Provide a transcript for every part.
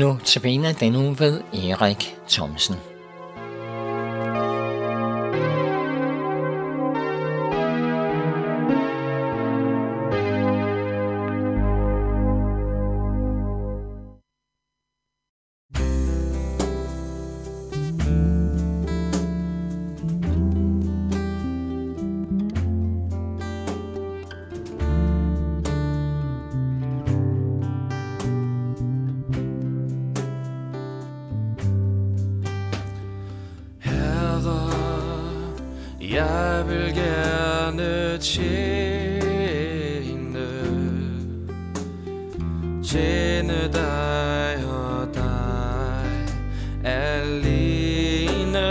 Nu tabiner den uge ved Erik Thomsen. Tjene. Tjene dig og dig alene.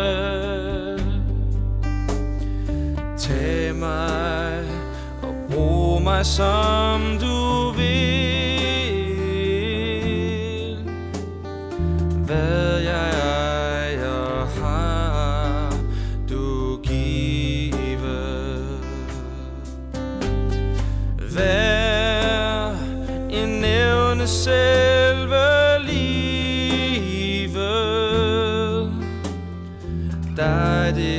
Tag mig og brug mig som du Dig det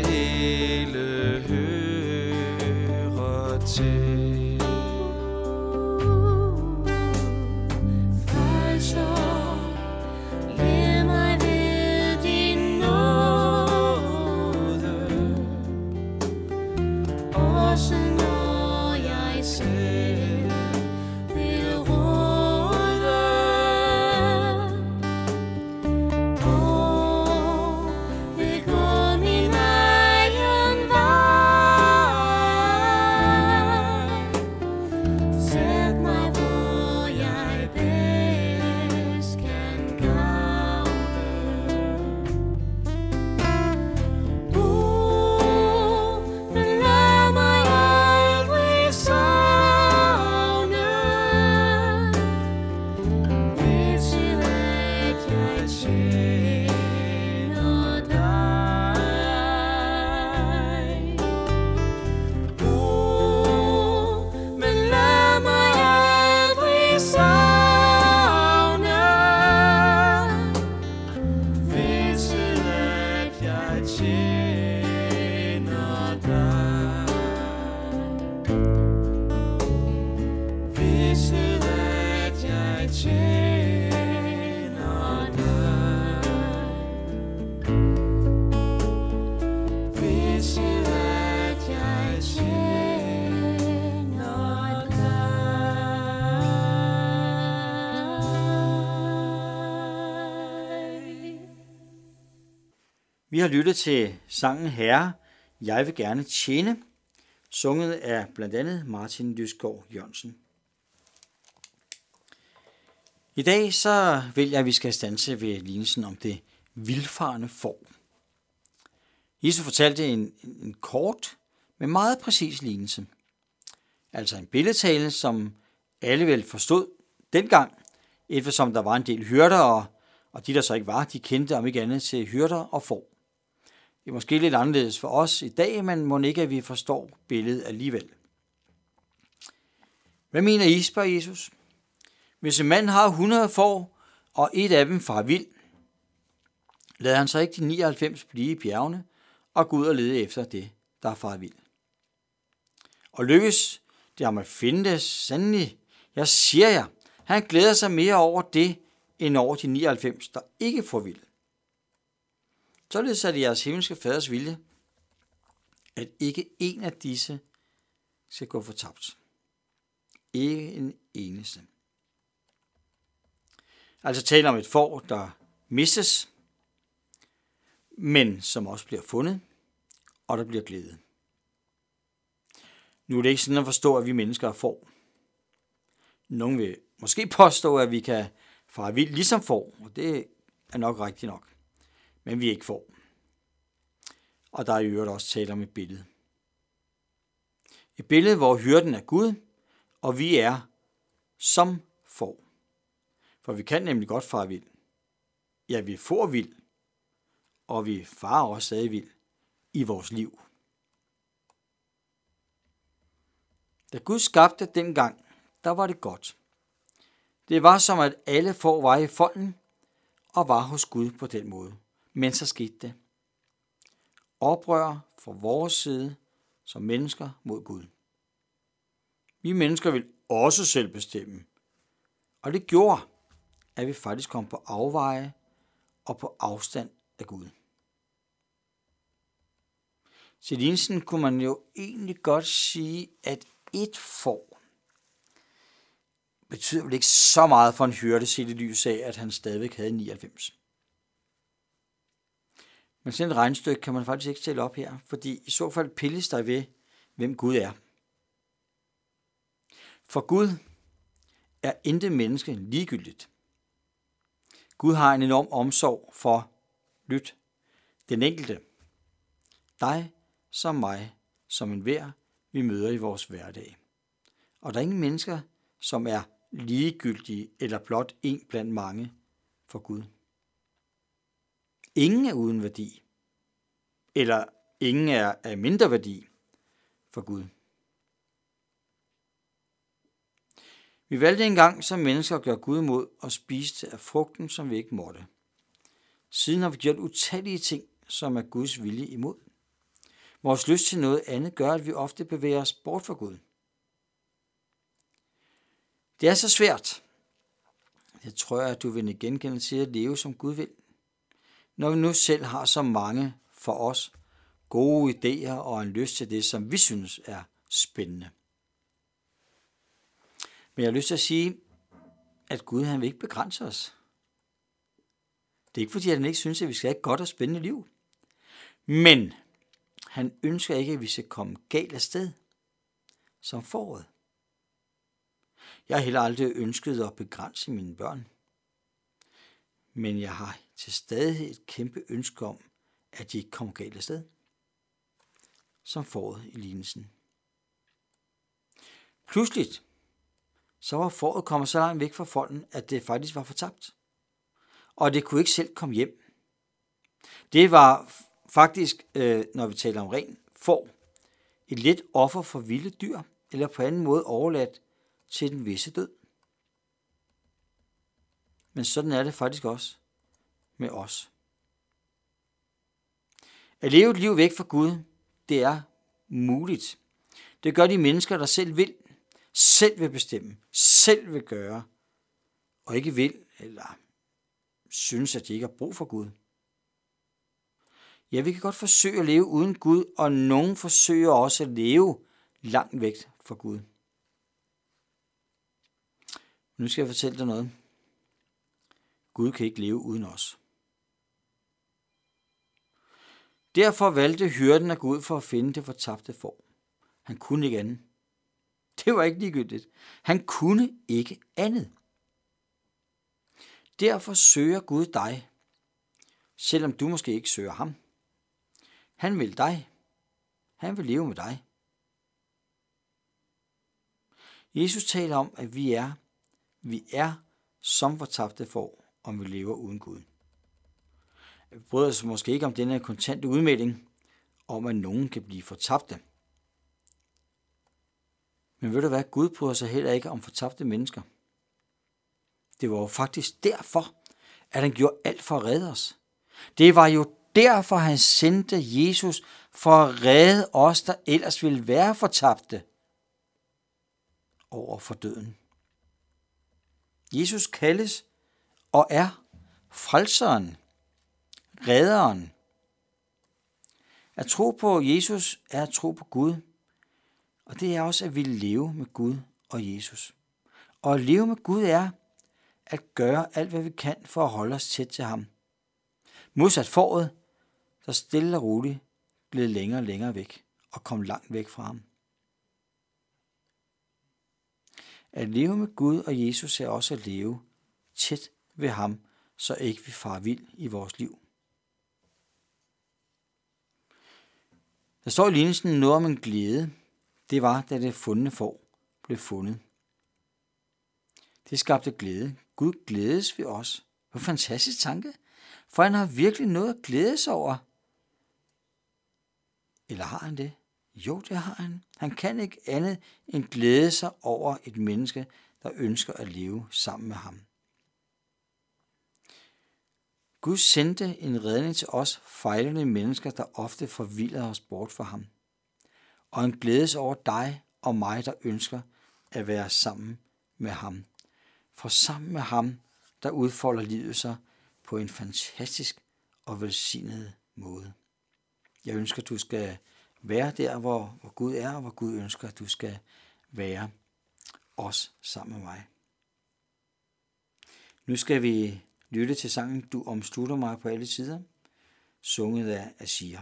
Vi har lyttet til sangen Herre, jeg vil gerne tjene, sunget af blandt andet Martin Lysgaard Jørgensen. I dag så vil jeg, at vi skal stanse ved lignelsen om det vildfarende får. Jesus fortalte en, en kort, men meget præcis lignelse. Altså en billedtale, som alle vel forstod dengang, eftersom der var en del hyrder, og, og de der så ikke var, de kendte om ikke andet til hyrder og får. Det er måske lidt anderledes for os i dag, men må ikke, at vi forstår billedet alligevel. Hvad mener I, spørger Jesus? Hvis en mand har 100 får, og et af dem far vild, lader han så ikke de 99 blive i bjergene og gå ud og lede efter det, der er far vild. Og lykkes det ham at finde det sandelig. Jeg siger jer, han glæder sig mere over det, end over de 99, der ikke får vild. Således er det jeres himmelske faders vilje, at ikke en af disse skal gå fortabt. Ikke en eneste. Altså taler om et får, der mistes, men som også bliver fundet, og der bliver glæde. Nu er det ikke sådan at forstå, at vi mennesker er får. Nogle vil måske påstå, at vi kan fare vildt ligesom får, og det er nok rigtigt nok. Men vi er ikke får. Og der er i øvrigt også tale om et billede. Et billede, hvor hyrden er Gud, og vi er som får. For vi kan nemlig godt fare vild. Ja, vi får vild, og vi farer også stadig vild i vores liv. Da Gud skabte dengang, der var det godt. Det var som at alle får var i folden, og var hos Gud på den måde. Men så skete det. Oprør fra vores side som mennesker mod Gud. Vi mennesker vil også selv bestemme. Og det gjorde, at vi faktisk kom på afveje og på afstand af Gud. Til Linsen kunne man jo egentlig godt sige, at et får betyder vel ikke så meget for en hyrde set i lys af, at han stadigvæk havde 99. Men sådan et regnstykke kan man faktisk ikke stille op her, fordi i så fald pilles der ved, hvem Gud er. For Gud er intet menneske ligegyldigt. Gud har en enorm omsorg for, lyt, den enkelte. Dig som mig, som en hver, vi møder i vores hverdag. Og der er ingen mennesker, som er ligegyldige eller blot en blandt mange for Gud. Ingen er uden værdi, eller ingen er af mindre værdi for Gud. Vi valgte engang som mennesker at gøre Gud mod og spiste af frugten, som vi ikke måtte. Siden har vi gjort utallige ting, som er Guds vilje imod. Vores lyst til noget andet gør, at vi ofte bevæger os bort fra Gud. Det er så svært. Jeg tror, at du vil genkende til at leve, som Gud vil. Når vi nu selv har så mange for os gode idéer og en lyst til det, som vi synes er spændende. Men jeg har lyst til at sige, at Gud han vil ikke begrænse os. Det er ikke fordi, at han ikke synes, at vi skal have et godt og spændende liv. Men han ønsker ikke, at vi skal komme galt af sted som foråret. Jeg har heller aldrig ønsket at begrænse mine børn. Men jeg har til stadighed et kæmpe ønske om, at de ikke kommer galt af sted. Som foråret i lignelsen. Pludselig så var foråret kommet så langt væk fra folden, at det faktisk var fortabt. Og det kunne ikke selv komme hjem. Det var faktisk, øh, når vi taler om ren får, et let offer for vilde dyr, eller på anden måde overladt til den visse død. Men sådan er det faktisk også med os. At leve et liv væk fra Gud, det er muligt. Det gør de mennesker, der selv vil, selv vil bestemme, selv vil gøre, og ikke vil eller synes, at de ikke har brug for Gud. Ja, vi kan godt forsøge at leve uden Gud, og nogen forsøger også at leve langt væk fra Gud. Nu skal jeg fortælle dig noget. Gud kan ikke leve uden os. Derfor valgte hyrden at gå ud for at finde det fortabte får. Han kunne ikke andet. Det var ikke ligegyldigt. Han kunne ikke andet. Derfor søger Gud dig, selvom du måske ikke søger ham. Han vil dig. Han vil leve med dig. Jesus taler om, at vi er, vi er som fortabte får, om vi lever uden Gud. Vi bryder os måske ikke om denne kontante udmelding, om at nogen kan blive fortabte. Men ved du hvad, Gud bryder sig heller ikke om fortabte mennesker. Det var jo faktisk derfor, at han gjorde alt for at redde os. Det var jo derfor, han sendte Jesus for at redde os, der ellers ville være fortabte over for døden. Jesus kaldes og er frelseren, redderen. At tro på Jesus er at tro på Gud, og det er også at ville leve med Gud og Jesus. Og at leve med Gud er at gøre alt, hvad vi kan for at holde os tæt til ham. Modsat foråret, der stille og roligt blev længere og længere væk og kom langt væk fra ham. At leve med Gud og Jesus er også at leve tæt ved ham, så ikke vi far vild i vores liv. Der står i lignelsen noget om en glæde. Det var, da det fundne får blev fundet. Det skabte glæde. Gud glædes ved os. Hvor fantastisk tanke. For han har virkelig noget at glæde sig over. Eller har han det? Jo, det har han. Han kan ikke andet end glæde sig over et menneske, der ønsker at leve sammen med ham. Gud sendte en redning til os fejlende mennesker, der ofte forvilder os bort fra ham. Og en glædes over dig og mig, der ønsker at være sammen med ham. For sammen med ham, der udfolder livet sig på en fantastisk og velsignet måde. Jeg ønsker, at du skal være der, hvor, hvor Gud er, og hvor Gud ønsker, at du skal være os sammen med mig. Nu skal vi lytte til sangen Du omslutter mig på alle sider, sunget af Asir.